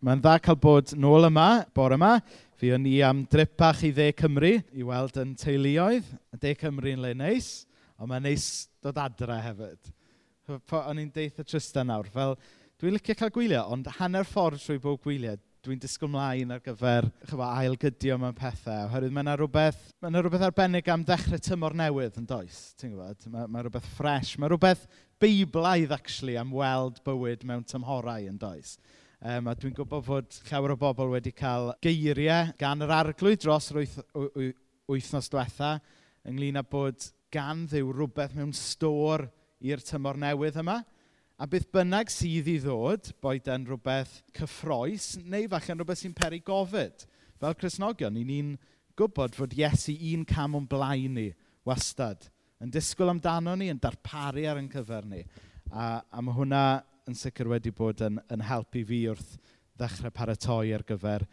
Mae'n dda cael bod nôl yma, bore yma. Fi o'n i am drip bach i dde Cymru i weld yn teuluoedd. De yn le neis, ond mae'n neis dod adre hefyd. O'n i'n deith y Tristan nawr, fel dwi'n licio cael gwylio, ond hanner ffordd trwy bob gwyliau, dwi'n disgwyl mlaen ar gyfer chyfa, ailgydio mewn pethau. Oherwydd mae yna rhywbeth, mae yna rhywbeth arbennig am ddechrau tymor newydd yn does. Ti'n gwybod? Mae, mae rhywbeth ffres. Mae rhywbeth beiblaidd, actually, am weld bywyd mewn tymhorau yn does. Um, a dwi'n gwybod fod llawer o bobl wedi cael geiriau gan yr arglwydd dros yr wyth- wythnos diwetha ynglyn â bod gan ddiw rhywbeth mewn stor i'r tymor newydd yma. A bydd bynnag sydd i ddod, boed yn rhywbeth cyffroes neu falle'n rhywbeth sy'n peri gofyd. Fel Cresnogion, ni'n ni'n gwybod fod Iesu un cam o'n blaen ni wastad. Yn disgwyl amdano ni, yn darparu ar yn cyfer ni. A, a mae hwnna yn sicr wedi bod yn, yn helpu fi wrth ddechrau paratoi ar gyfer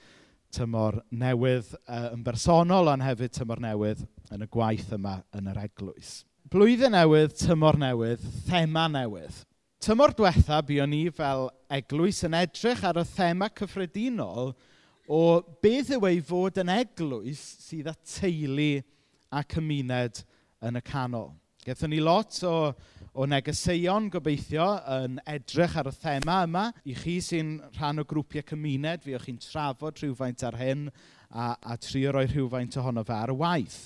tymor newydd uh, yn bersonol, ond hefyd tymor newydd yn y gwaith yma yn yr eglwys. Blwyddyn newydd, tymor newydd, thema newydd. Tymor diwetha, buon ni fel eglwys yn edrych ar y thema cyffredinol o beth yw ei fod yn eglwys sydd â teulu a cymuned yn y canol. Gethon ni lot o o negeseuon gobeithio yn edrych ar y thema yma. I chi sy'n rhan o grwpiau cymuned, fi o'ch chi'n trafod rhywfaint ar hyn a, a trio roi rhywfaint ohono fe ar y waith.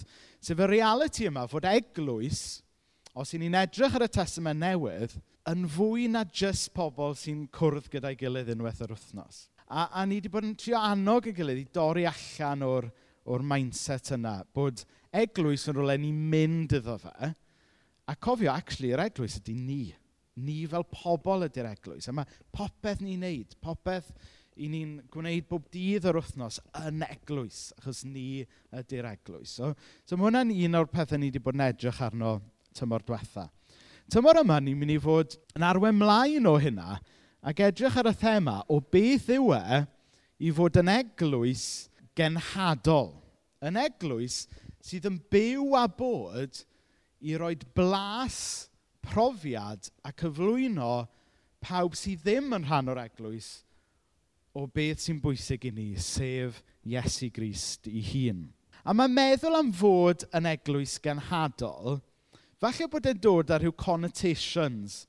Sef y reality yma fod eglwys, os i ni'n edrych ar y testament newydd, yn fwy na jyst pobl sy'n cwrdd gyda'i gilydd unwaith yr wythnos. A, a ni wedi bod yn trio annog y gilydd i dorri allan o'r, or mindset yna, bod eglwys yn rolau ni'n mynd iddo fe, A cofio, actually, yr eglwys ydy ni. Ni fel pobl ydy'r eglwys. A mae popeth ni'n neud, popeth i ni'n gwneud bob dydd yr wythnos yn eglwys, achos ni ydy'r eglwys. So, so mae hwnna'n un o'r pethau ni wedi bod yn edrych arno tymor diwetha. Tymor yma, ni'n mynd i fod yn arwen mlaen o hynna ac edrych ar y thema o beth yw e i fod yn eglwys genhadol. Yn eglwys sydd yn byw a bod i roi blas profiad a cyflwyno pawb sydd ddim yn rhan o'r eglwys o beth sy'n bwysig i ni, sef Iesu Grist i hun. A mae meddwl am fod yn eglwys genhadol, falle bod e'n dod â rhyw connotations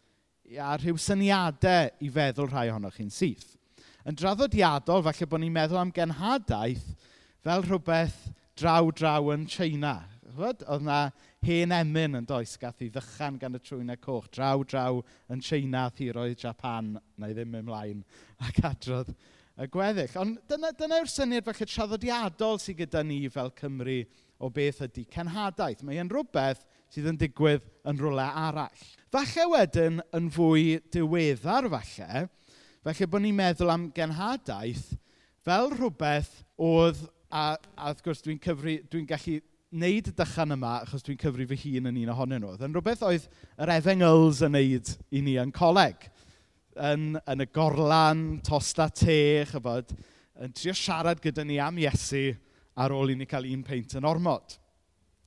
a rhyw syniadau i feddwl rhai ohonoch chi'n syth. Yn draddodiadol, falle bod ni'n meddwl am genhadaeth fel rhywbeth draw-draw yn China. Oedd yna hen emyn yn does gath i ddychan gan y trwynau coch. Draw, draw yn China, thiroedd Japan, na i ddim ymlaen, ac adrodd y gweddill. Ond dyna, dyna yw'r syniad falle traddodiadol sydd gyda ni fel Cymru o beth ydy cenhadaeth. Mae e'n rhywbeth sydd yn digwydd yn rhywle arall. Falle wedyn yn fwy diweddar falle, felly bod ni'n meddwl am genhadaeth fel rhywbeth oedd, a, a wrth gwrs dwi'n cyfri, dwi gallu wneud y dychan yma, achos dwi'n cyfri fy hun yn un ohonyn nhw, yn rhywbeth oedd yr efengyls yn wneud i ni yn coleg. Yn, yn y gorlan, tosta te, chyfod, yn trio siarad gyda ni am Iesu ar ôl i ni cael un peint yn ormod.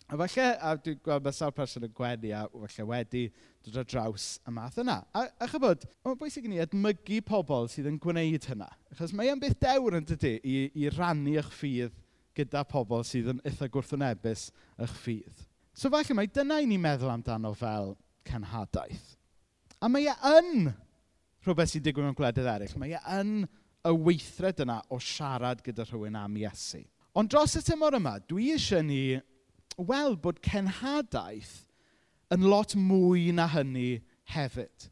A falle, a dwi'n gweld mae sawl person yn gwenu a falle wedi dod ar draws y math yna. A, a chybod, mae'n bwysig i ni edmygu pobl sydd yn gwneud hynna. Achos mae e'n beth dewr yn dydy i, i rannu eich ffydd gyda pobl sydd yn eitha gwrthwnebus eich ffydd. So falle mae dyna i ni meddwl amdano fel cenhadaeth. A mae e yn rhywbeth sy'n digwydd mewn gwledydd eraill. Mae e yn y weithred yna o siarad gyda rhywun am Iesu. Ond dros y tymor yma, dwi eisiau ni weld bod cenhadaeth yn lot mwy na hynny hefyd.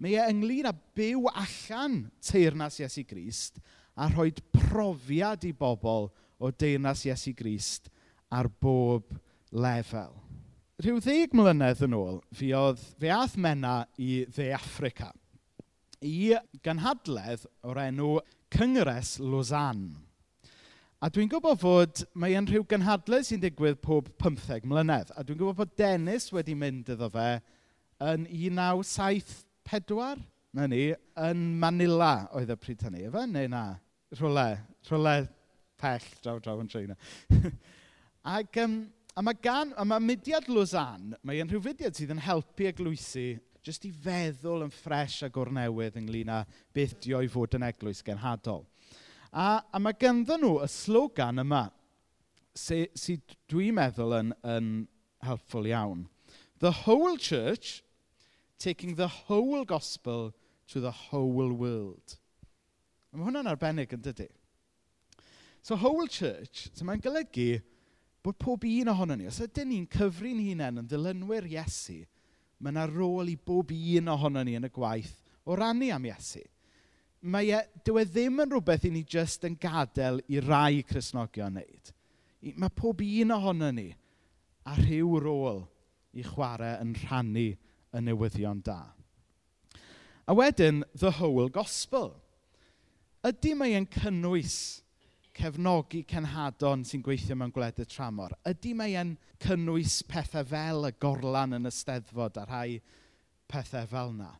Mae e ynglyn â byw allan teirnas Iesu Grist a rhoi profiad i bobl o deyrnas Iesu Grist ar bob lefel. Rhyw ddeg mlynedd yn ôl, fi oedd fe ath mena i dde Africa i ganhadledd o'r enw Cyngres Lausanne. A dwi'n gwybod fod mae yn rhyw gynhadledd sy'n digwydd pob 15 mlynedd. A dwi'n gwybod bod Dennis wedi mynd iddo fe yn 1974, na ni, yn Manila oedd y pryd hynny, efe? Neu na? Rhwle, rhwle pell draw draw yn China. Ac, um, a mae gan, a mae mudiad Lwzan, mae yn rhywidiad sydd yn helpu eglwysu jyst i feddwl yn ffres a gwrnewydd ynglyn â beth dio i fod yn eglwys genhadol. A, a mae ganddyn nhw y slogan yma, sydd sy dwi'n meddwl yn, yn helpful iawn. The whole church, taking the whole gospel to the whole world. Mae hwnna'n arbennig yn dydy. So whole church, so mae'n golygu bod pob un ohono ni, os ydyn ni'n cyfri'n hunain yn dilynwyr Iesu, mae yna rôl i bob un ohono ni yn y gwaith o rannu am Iesu. Mae e, dyw e ddim yn rhywbeth i ni jyst yn gadael i rai Cresnogion wneud. Mae pob un ohono ni a rhyw rôl i chwarae yn rhannu y newyddion da. A wedyn, the whole gospel. Ydy mae e'n cynnwys cefnogi cenhadon sy'n gweithio mewn gwledydd tramor? Ydy mae e'n cynnwys pethau fel y gorlan yn y steddfod a rhai pethau fel yna?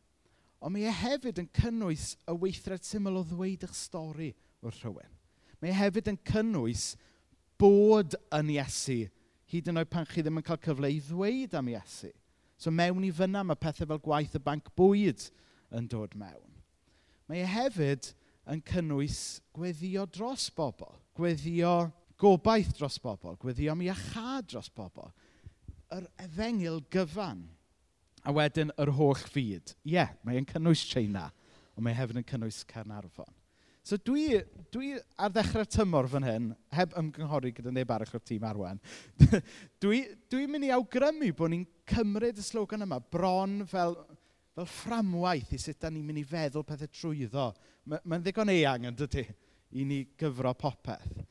Ond mae e hefyd yn cynnwys y weithred syml o ddweud eich stori wrth rhywun. Mae e hefyd yn cynnwys bod yn Iesu, hyd yn oed pan chi ddim yn cael cyfle i ddweud am Iesu. So mewn i fyna mae pethau fel gwaith y banc bwyd yn dod mewn. Mae e hefyd yn cynnwys gweddio dros bobl, gweddio gobaith dros bobl, gweddio am iachad dros bobl. Yr efengil gyfan. A wedyn yr holl fyd. Ie, yeah, mae'n cynnwys China, ond mae hefyd yn cynnwys Carnarfon. So dwi, dwi ar ddechrau tymor fan hyn, heb ymgynghori gyda neb arall o'r tîm arwen, dwi'n dwi mynd i awgrymu bod ni'n cymryd y slogan yma bron fel fel fframwaith i sut da ni'n mynd i feddwl pethau trwyddo. Ma, ddigon eang yn dydy i ni gyfro popeth.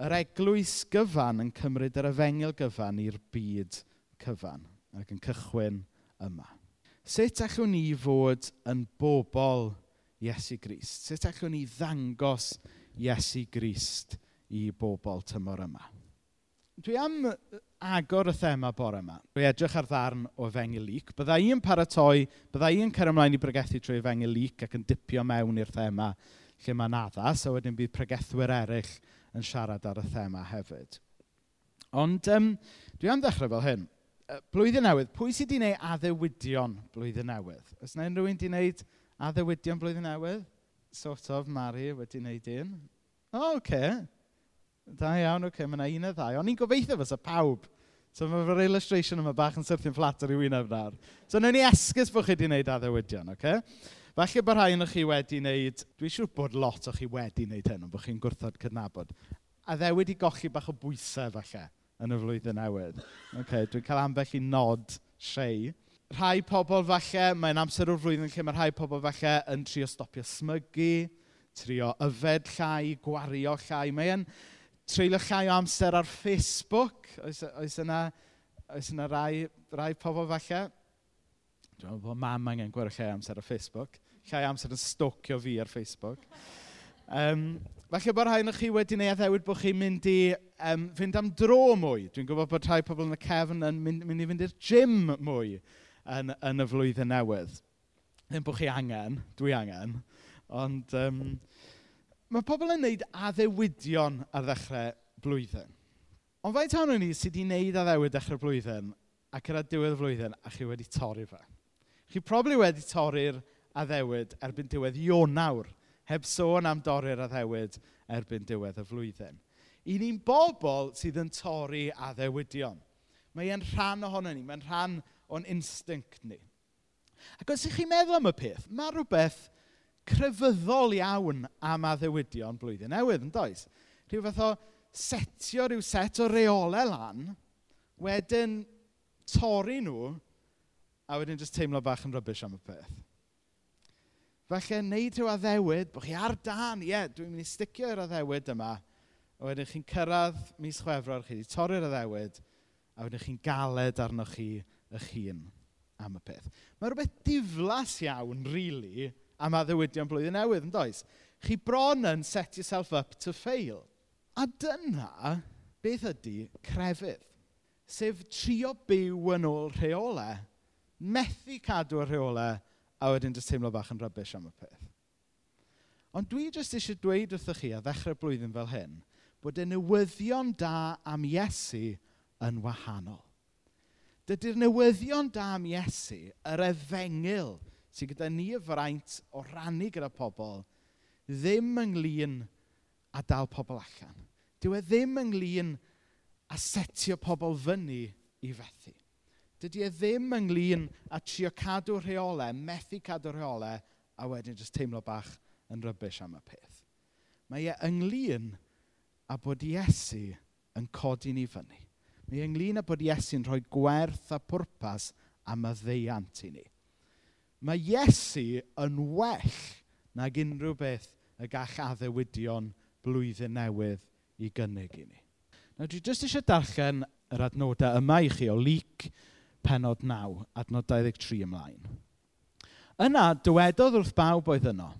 Yr eglwys gyfan yn cymryd yr efengil gyfan i'r byd cyfan ac yn cychwyn yma. Sut allwn ni fod yn bobl Iesu Grist? Sut allwn ni ddangos Iesu Grist i bobl tymor yma? Dwi am agor y thema bore yma drwy edrych ar ddarn o Efengyl lyc. Bydda i'n paratoi, bydda i'n cer ymlaen i bregethu trwy Efengyl lyc ac yn dipio mewn i'r thema lle mae'n addas, a wedyn bydd pregethwyr eraill yn siarad ar y thema hefyd. Ond um, dwi am ddechrau fel hyn. Blwyddyn newydd, pwy sydd wedi gwneud addewidion blwyddyn newydd? Os na unrhyw un wedi gwneud addewidion blwyddyn newydd? Sort of, Mari wedi gwneud un. O, oh, oce. Okay. Da iawn, oce, okay, mae yna un neu ddau. Ond ni'n gobeithio fysa pawb. So mae'r illustration yma bach yn syrthio'n fflat ar ei wyneb nawr. So newn ni esgus bod chi wedi gwneud addewidion, oce? Okay? Falle bod rhai chi wedi wneud, dwi'n siŵr bod lot o chi wedi wneud hyn, ond bod chi'n gwrthod cydnabod. A dde wedi golli bach o bwysau falle yn y flwyddyn newydd. Okay, dwi'n cael ambell i nod siei. Rhai pobl falle, mae'n amser o'r flwyddyn lle mae rhai pobl falle yn trio stopio smygu, trio yfed llai, gwario llai. Mae'n treulio llai o amser ar Facebook. Oes, oes yna, oes yna rai, rai pobl falle? Dwi'n meddwl bod mam angen gwerth llai amser ar Facebook. Llai amser yn stocio fi ar Facebook. Um, falle bod rhaid chi wedi neu addewid bod chi'n mynd i um, fynd am dro mwy. Dwi'n gwybod bod rhai pobl yn y cefn yn mynd, mynd i fynd i'r gym mwy yn, yn y flwyddyn newydd. Ddim bod chi angen, dwi angen, ond... Um, mae pobl yn wneud addewidion ar ddechrau blwyddyn. Ond faint ohonon ni sydd wedi wneud addewid dechrau'r blwyddyn a cyrraedd diwedd y flwyddyn a chi wedi torri fe? Chi probably wedi torri'r addewid erbyn diwedd Ionawr, heb sôn am dorri'r addewid erbyn diwedd y flwyddyn. I ni'n bobl sydd yn torri addewidion. Mae e'n rhan ohono ni, mae'n rhan o'n instinct ni. Ac os ych chi'n meddwl am y peth, mae rhywbeth crefyddol iawn am addewidion blwyddyn newydd, yn does? Rhyw fath o setio rhyw set o reolau lan, wedyn torri nhw, a wedyn jyst teimlo bach yn rybys am y peth. Felly, wneud rhyw addewid, bod chi ar dan, ie, yeah, dwi'n mynd i sticio i'r addewid yma, a wedyn chi'n cyrraedd mis chwefror, chi wedi torri'r addewid, a wedyn chi'n galed arnoch chi eich hun am y peth. Mae rhywbeth diflas iawn, rili, really, am addewidion blwyddyn newydd, yn does? Chi bron yn set yourself up to fail. A dyna beth ydy crefydd. Sef trio byw yn ôl rheolau, methu cadw y rheolau, a wedyn jyst teimlo bach yn rybys am y peth. Ond dwi jyst eisiau dweud wrthych chi a ddechrau blwyddyn fel hyn, bod y newyddion da am Iesu yn wahanol. Dydy'r newyddion da am Iesu, yr efengil, sydd gyda ni y fraint o rannu gyda pobl, ddim ynglyn a dal pobl allan. Dyw e ddim ynglyn a setio pobl fyny i fethu. Dydy e ddim ynglyn a trio cadw rheolau, methu cadw rheolau, a wedyn jyst teimlo bach yn rybys am y peth. Mae e ynglyn a bod Iesu yn codi ni fyny. Mae e ynglyn a bod Iesu'n rhoi gwerth a pwrpas am y ddeiant i ni. Mae Iesu yn well nag unrhyw beth y gall addewidion blwyddyn newydd i gynnig i ni. Nawr, dwi jyst eisiau darllen yr adnodau yma i chi o lyc penod 9, adnod 23 ymlaen. Yna, dywedodd wrth bawb oedd yno.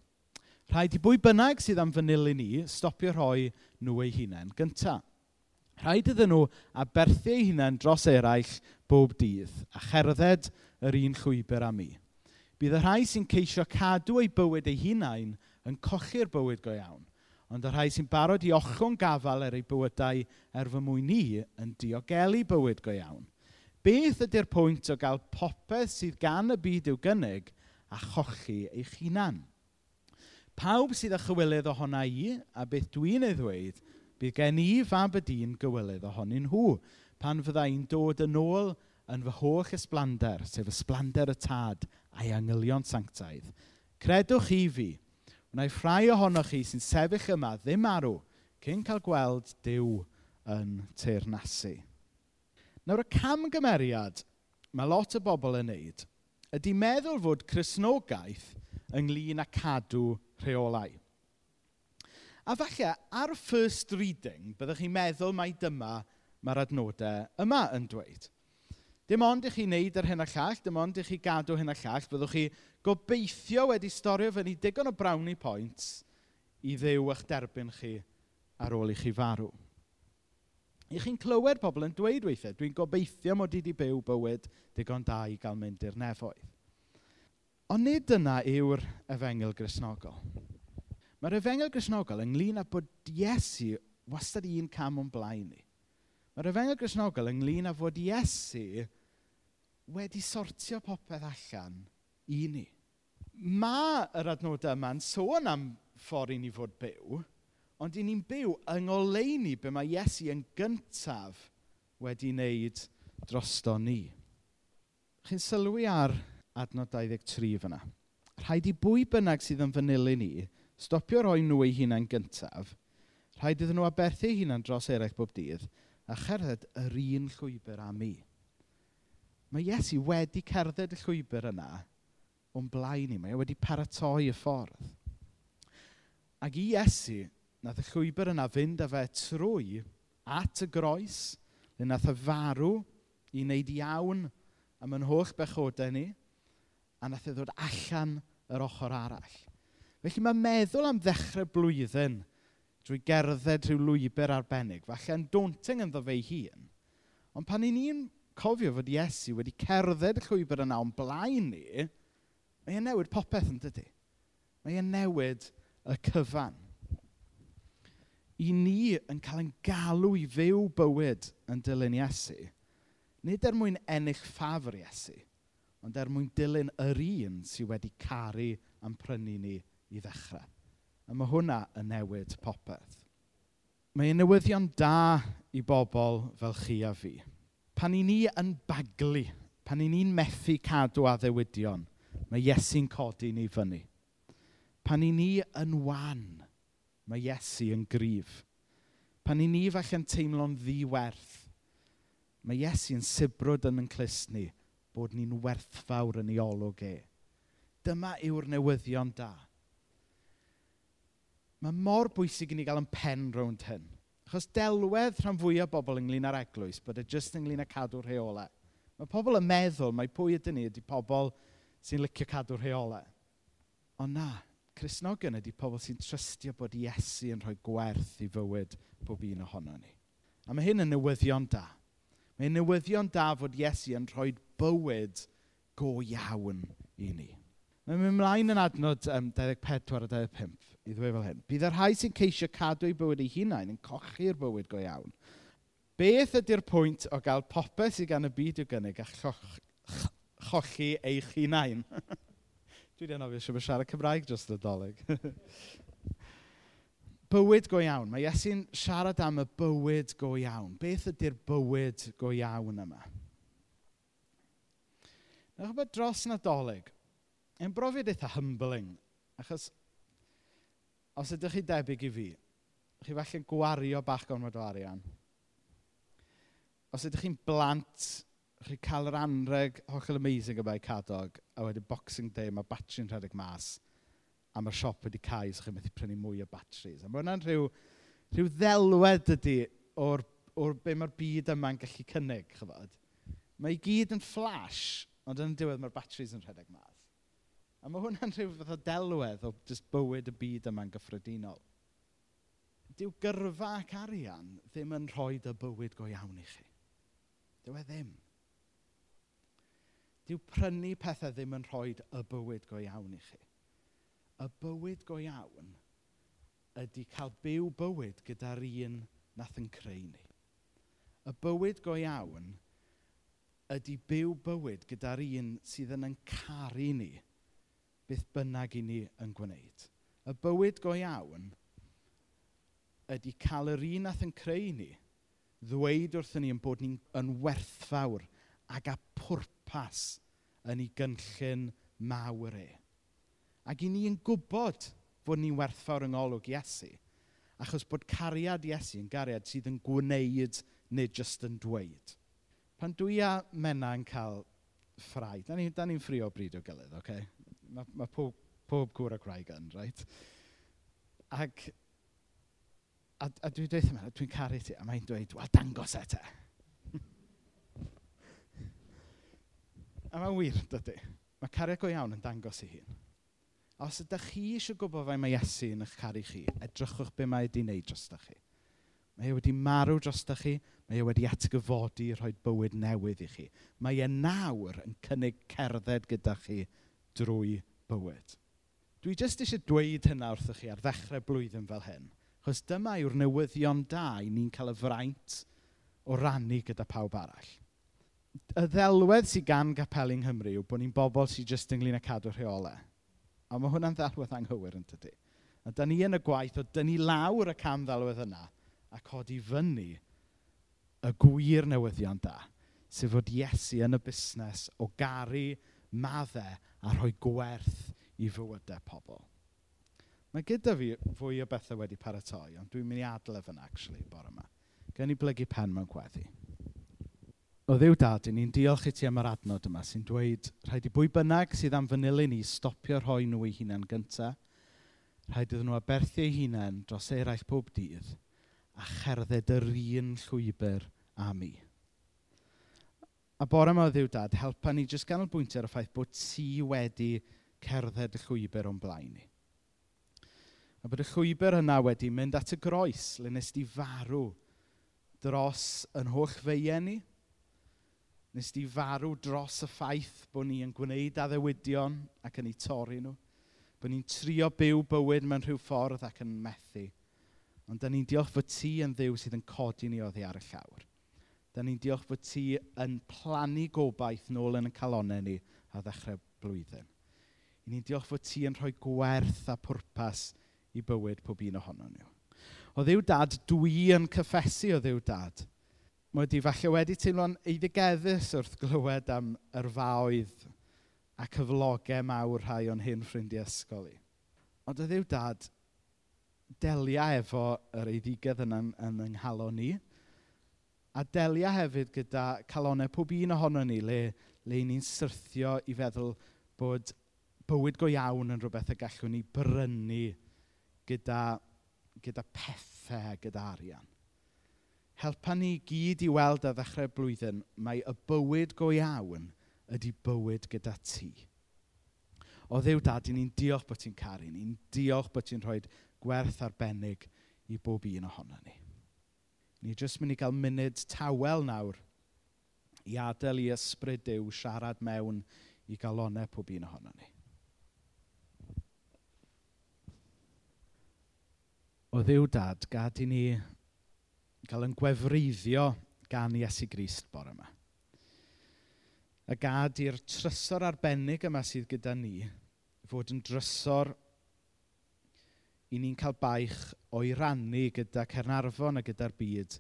Rhaid i bwy bynnag sydd am fanilyn ni stopio rhoi nhw eu hunain gyntaf. Rhaid iddyn nhw a berthu eu hunain dros eraill bob dydd a cherdded yr un llwybr am mi. Bydd y rhai sy'n ceisio cadw eu bywyd eu hunain yn colli'r bywyd go iawn, ond y rhai sy'n barod i ollwng gafael er eu bywydau er fy mwyn ni yn diogelu bywyd go iawn. Beth ydy'r pwynt o gael popeth sydd gan y byd i'w gynnig a chochi eich hunan? Pawb sydd â chywilydd ohona i, a beth dwi'n ei ddweud, bydd gen i fab y dyn gywilydd ohonyn nhw, pan fyddai'n dod yn ôl yn fy holl ysblander, sef ysblander y tad a'i angylion sanctaidd. Credwch i fi, wna i rhai ohonoch chi sy'n sefyll yma ddim arw cyn cael gweld Dyw yn teirnasu. Nawr y camgymeriad mae lot o bobl yn neud ydy meddwl fod Cresnogaeth ynglyn â cadw rheolau. A falle, ar first reading, byddwch chi'n meddwl mai dyma mae'r adnodau yma yn dweud. Dim ond i chi wneud yr hyn a llall, dim ond i chi gadw hyn a llall, byddwch chi gobeithio wedi storio fyny digon o brawni points i ddew eich derbyn chi ar ôl i chi farw. I chi'n clywed pobl yn dweud weithiau, dwi'n gobeithio mod i wedi byw bywyd digon da i gael mynd i'r nefoedd. Ond nid dyna yw'r efengil grisnogol. Mae'r efengil grisnogol ynglyn â bod Iesu wastad un cam o'n blaen ni. Mae'r efengil grisnogol ynglyn â fod Iesu wedi sortio popeth allan i ni. Ma' yr adnodau yma'n sôn am ffordd i ni fod byw, ond i ni'n byw yng ngoleuni be mae Iesu yn gyntaf wedi wneud drosto ni. Chi'n sylwi ar adnod 23 fyna. Rhaid i bwy bynnag sydd yn fanylu ni, stopio roi nhw eu hunain gyntaf, rhaid iddyn nhw aberthu eu hunain dros eraill bob dydd, a cherdded yr un llwybr am mi mae Iesu wedi cerdded y llwybr yna o'n blaen ni. Mae e wedi paratoi y ffordd. Ac i Iesu, nath y llwybr yna fynd â fe trwy at y groes, le nath y farw i wneud iawn am yn holl bechodau ni, a nath e ddod allan yr ochr arall. Felly mae meddwl am ddechrau blwyddyn drwy gerdded rhyw lwybr arbennig, falle'n daunting ynddo fe hun, ond pan i ni'n cofio fod Iesu wedi cerdded y llwybr yna o'n blaen ni, mae e'n newid popeth yn dydy. Mae e'n newid y cyfan. I ni yn cael ein galw i fyw bywyd yn dilyn Iesu, nid er mwyn ennill ffafr Iesu, ond er mwyn dilyn yr un sydd wedi caru am prynu ni i ddechrau. A mae hwnna yn newid popeth. Mae newyddion da i bobl fel chi a fi pan i ni yn baglu, pan i ni'n methu cadw a ddewidion, mae Iesu'n codi ni fyny. Pan i ni yn wan, mae Iesu yn gryf. Pan i ni falle'n teimlo'n ddiwerth, mae Iesu'n sibrwd yn yn clusni bod ni'n werthfawr yn ei olwg e. Dyma yw'r newyddion da. Mae mor bwysig i ni gael yn pen rownd hyn. Achos delwedd rhan fwyaf bobl ynglyn â'r eglwys, bod e jyst ynglyn â cadw rheolau. Mae pobl yn meddwl mai pwy ydyn ni ydy pobl sy'n licio cadw rheolau. Ond na, Cresnogion ydy pobl sy'n trystio bod Iesu yn rhoi gwerth i fywyd pob un ohono ni. A mae hyn yn newyddion da. Mae'n newyddion da fod Iesu yn rhoi bywyd go iawn i ni. Mae'n mynd ymlaen yn adnod um, 24 a 25 i ddweud fel hyn. Bydd y rhai sy'n ceisio cadw eu bywyd eu hunain yn cochi'r bywyd go iawn. Beth ydy'r pwynt o gael popeth sydd gan y byd i'w gynnig a choch, chochi eich hunain? Dwi wedi anofio sy'n siarad Cymraeg dros y doleg. bywyd go iawn. Mae Iesu'n siarad am y bywyd go iawn. Beth ydy'r bywyd go iawn yma? Nawch bod dros nadolig, yn brofiad eitha humbling. Achos, os ydych chi debyg i fi, chi falle gwario bach gormod o arian. Os ydych chi'n blant, chi cael yr anreg hollol oh, amazing yma i cadog, a wedyn Boxing Day mae batteri'n rhedeg mas, a mae'r siop wedi cael, so chi'n methu prynu mwy o batteries. A mae hwnna'n rhyw, rhyw ddelwedd ydy o'r, or be mae'r byd yma'n gallu cynnig, chyfod. Mae i gyd yn flash, ond yn diwedd mae'r batteries yn rhedeg mas. A mae hwnna'n rhyw fath o delwedd o just bywyd y byd yma'n gyffredinol. Dyw gyrfa ac arian ddim yn rhoi y bywyd go iawn i chi. Dyw e ddim. Dyw prynu pethau ddim yn rhoi y bywyd go iawn i chi. Y bywyd go iawn ydy cael byw bywyd gyda'r un nath yn creu ni. Y bywyd go iawn ydy byw bywyd gyda'r un sydd yn yn caru ni beth bynnag i ni yn gwneud. Y bywyd go iawn ydy cael yr un wnaeth yn creu ni ddweud wrthyn ni yn bod ni'n yn werthfawr ac a pwrpas yn ei gynllun mawr e. Ac i ni yn gwybod fod ni'n werthfawr yng ngolwg Iesu, achos bod cariad Iesu yn gariad sydd yn gwneud neu jyst yn dweud. Pan dwi a mena yn cael ffraid, da ni'n ni, ni ffrio bryd o gilydd, oce? Okay? mae, ma pob, pob cwr a craig yn, right? Ac, a, a dwi'n dweud yma, dwi'n caru ti, a mae'n dweud, wel, dangos e te. a mae'n wir, dydy. Mae cariad go iawn yn dangos ei hun. A os ydych chi eisiau gwybod fe mae Iesu yn eich caru chi, edrychwch be mae wedi wneud dros chi. Mae e wedi marw dros chi, mae e wedi atgyfodi rhoi bywyd newydd i chi. Mae e nawr yn cynnig cerdded gyda chi drwy bywyd. Dwi jyst eisiau dweud hynna wrthych chi ar ddechrau blwyddyn fel hyn. Chos dyma yw'r newyddion da i ni'n cael y fraint o rannu gyda pawb arall. Y ddelwedd sydd gan gapel yng Nghymru yw bod ni'n bobl sydd jyst ynglyn â cadw rheolau. A mae hwnna'n ddelwedd anghywir yn tydi. A da ni yn y gwaith o dynnu lawr y cam ddelwedd yna a codi fyny y gwir newyddion da. Sef fod Iesu yn y busnes o garu maddau a rhoi gwerth i fywydau pobl. Mae gyda fi fwy o bethau wedi paratoi, ond dwi'n mynd i adle fyna, actually, bore yma. Gen i blygu pen mewn gweddi. O ddiw dad, ni'n diolch i ti am yr adnod yma sy'n dweud rhaid i bwy bynnag sydd am fanylu ni stopio rhoi nhw eu hunain gyntaf. Rhaid iddyn nhw aberthu eu hunain dros eraill pob dydd a cherdded yr un llwybr am i. A bore yma o ddiw dad, helpa ni jyst ganolbwyntio ar y ffaith bod ti wedi cerdded y llwybr o'n blaen ni. A bod y llwybr yna wedi mynd at y groes le nes di farw dros yn holl feien ni. Nes di farw dros y ffaith bod ni yn gwneud addewidion ac yn ei torri nhw. Bod ni'n trio byw bywyd mewn rhyw ffordd ac yn methu. Ond da ni'n diolch fod ti yn ddiw sydd yn codi ni oddi ar y llawr. Da ni'n diolch bod ti yn plannu gobaith nôl yn y calonau ni a ddechrau blwyddyn. I ni'n diolch bod ti yn rhoi gwerth a pwrpas i bywyd pob un ohono nhw. O ddiw dad, dwi yn cyffesu o ddiw dad. Mae wedi falle wedi teimlo'n eiddigeddus wrth glywed am yr faoedd a cyflogau mawr rhai o'n hyn ffrindiau ysgol i. Ond o ddiw dad, delia efo yr eiddigedd yn, yn yng nghalon ni – A delia hefyd gyda calonau pob un ohono ni le, le ni'n syrthio i feddwl bod bywyd go iawn yn rhywbeth y gallwn ni brynu gyda, gyda pethau, gyda arian. Helpa ni gyd i weld a ddechrau blwyddyn mae y bywyd go iawn ydy bywyd gyda ti. O ddew dad, i ni'n diolch bod ti'n caru, ni'n diolch bod ti'n rhoi gwerth arbennig i bob un ohono ni. Ni jyst mynd i gael munud tawel nawr i adael i ysbryd Duw siarad mewn i galonau pob un ohono ni. O ddiw dad, gad i ni gael yn gwefreiddio gan Iesu Grist bore yma. A gad i'r trysor arbennig yma sydd gyda ni fod yn drysor i ni'n cael baich o'i rannu gyda Cernarfon a gyda'r byd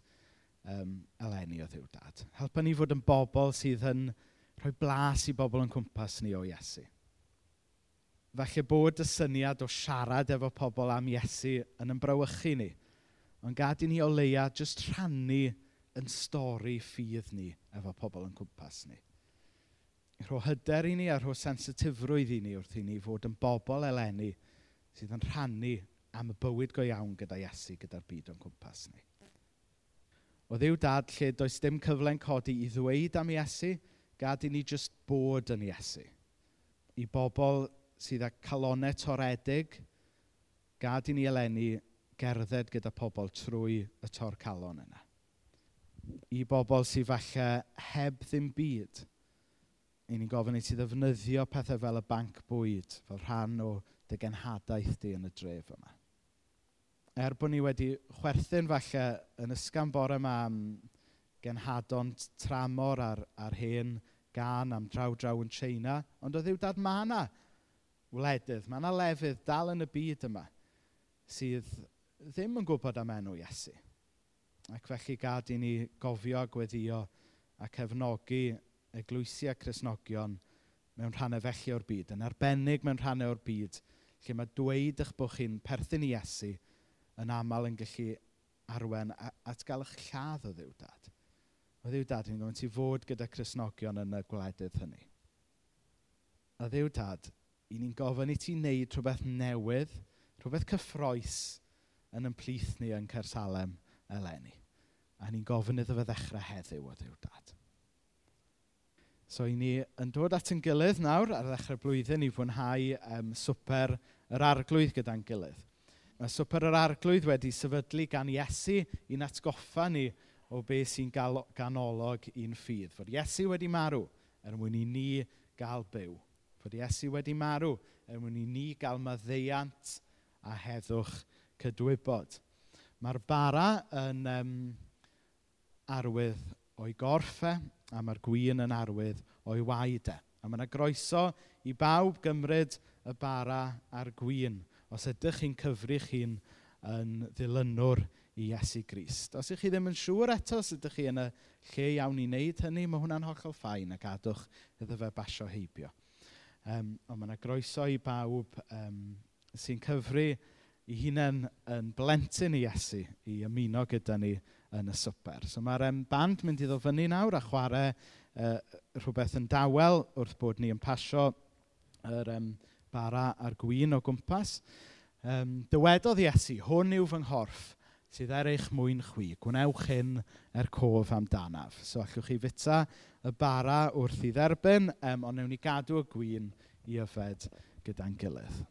um, eleni o ddiw dad. Helpa ni fod yn bobl sydd yn rhoi blas i bobl yn cwmpas ni o Iesu. Felly bod y syniad o siarad efo pobl am Iesu yn ymbrawychu ni, ond gad i ni o leia jyst rhannu yn stori ffydd ni efo pobl yn cwmpas ni. Rho hyder i ni a rho sensitifrwydd i ni wrth i ni fod yn bobl eleni sydd yn rhannu am y bywyd go iawn gyda Iesu, gyda'r byd o'n cwmpas ni. O ddiw dad lle does dim cyfle'n codi i ddweud am Iesu, gad i ni jyst bod yn Iesu. I bobl sydd â calonau toredig, gad i ni eleni gerdded gyda pobl trwy y tor calon yna. I bobl sydd falle heb ddim byd, i ni'n gofyn i ti ddefnyddio pethau fel y banc bwyd, fel rhan o dy genhadaeth di yn y dref yma er bod ni wedi chwerthin falle yn ysgan bore yma am genhadon tramor ar, ar hen gan am draw draw yn China, ond o ddiwdad mae yna wledydd, mae yna lefydd dal yn y byd yma sydd ddim yn gwybod am enw Iesu. Ac felly gad i ni gofio, gweddio a cefnogi eglwysiau Cresnogion mewn rhannau felly o'r byd, yn arbennig mewn rhannau o'r byd, lle mae dweud eich bod chi'n perthyn i Iesu – yn aml yn gallu arwen at gael eich lladd o ddiw dad. O ddiw dad, ni'n gofyn ti fod gyda Cresnogion yn y gwledydd hynny. A ddiw dad, i ni'n gofyn i ti wneud rhywbeth newydd, rhywbeth cyffroes yn yn plith ni yn Cersalem eleni. A ni'n gofyn iddo fe ddechrau heddiw o ddiw dad. So, i ni yn dod at yn gilydd nawr ar ddechrau'r blwyddyn i fwynhau um, swper yr arglwydd gyda'n gilydd. Ma' swper yr arglwydd wedi sefydlu gan Iesu i'n atgoffa ni o beth sy'n ganolog i'n ffydd. Fod Iesu wedi marw er mwyn i ni gael byw. Fod Iesu wedi marw er mwyn i ni gael maddeiant a heddwch cydwybod. Mae'r bara yn um, arwydd o'i gorffau e, a mae'r gwyn yn arwydd o'i waed. E. A mae yna groeso i bawb gymryd y bara a'r gwyn os ydych chi'n cyfru chi'n yn ddilynwr i Iesu Grist. Os ydych chi ddim yn siŵr eto os ydych chi yn y lle iawn i wneud hynny, mae hwnna'n hollol ffain a gadwch iddo fe basio heibio. Um, ond mae yna groeso i bawb um, sy'n cyfru i hunain yn blentyn i Iesu i ymuno gyda ni yn y swper. So mae'r um, band mynd i ddod fyny nawr a chwarae uh, rhywbeth yn dawel wrth bod ni yn pasio yr um, bara a'r gwyn o gwmpas. Um, dywedodd Iesu, hwn yw fy nghorff sydd er eich mwyn chwi. Gwnewch hyn er cof amdanaf. So allwch chi fita y bara wrth i dderbyn, um, ond newn ni gadw y gwyn i yfed gyda'n gilydd.